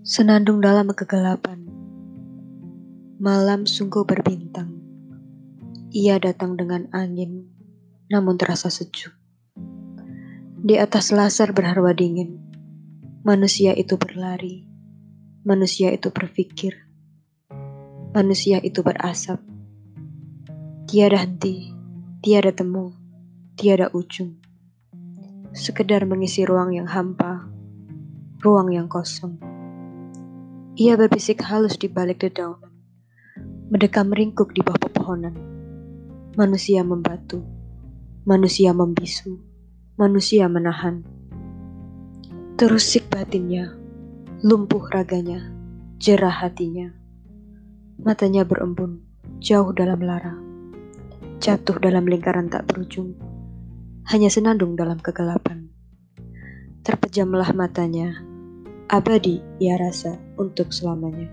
Senandung dalam kegelapan, malam sungguh berbintang. Ia datang dengan angin, namun terasa sejuk. Di atas laser berharwa dingin, manusia itu berlari, manusia itu berpikir, manusia itu berasap. Tiada henti, tiada temu, tiada ujung. Sekedar mengisi ruang yang hampa, ruang yang kosong. Ia berbisik halus di balik dedaunan, mendekam ringkuk di bawah pepohonan. Manusia membatu, manusia membisu, manusia menahan. Terusik batinnya, lumpuh raganya, jerah hatinya. Matanya berembun, jauh dalam lara, jatuh dalam lingkaran tak berujung, hanya senandung dalam kegelapan. Terpejamlah matanya, abadi ia rasa untuk selamanya.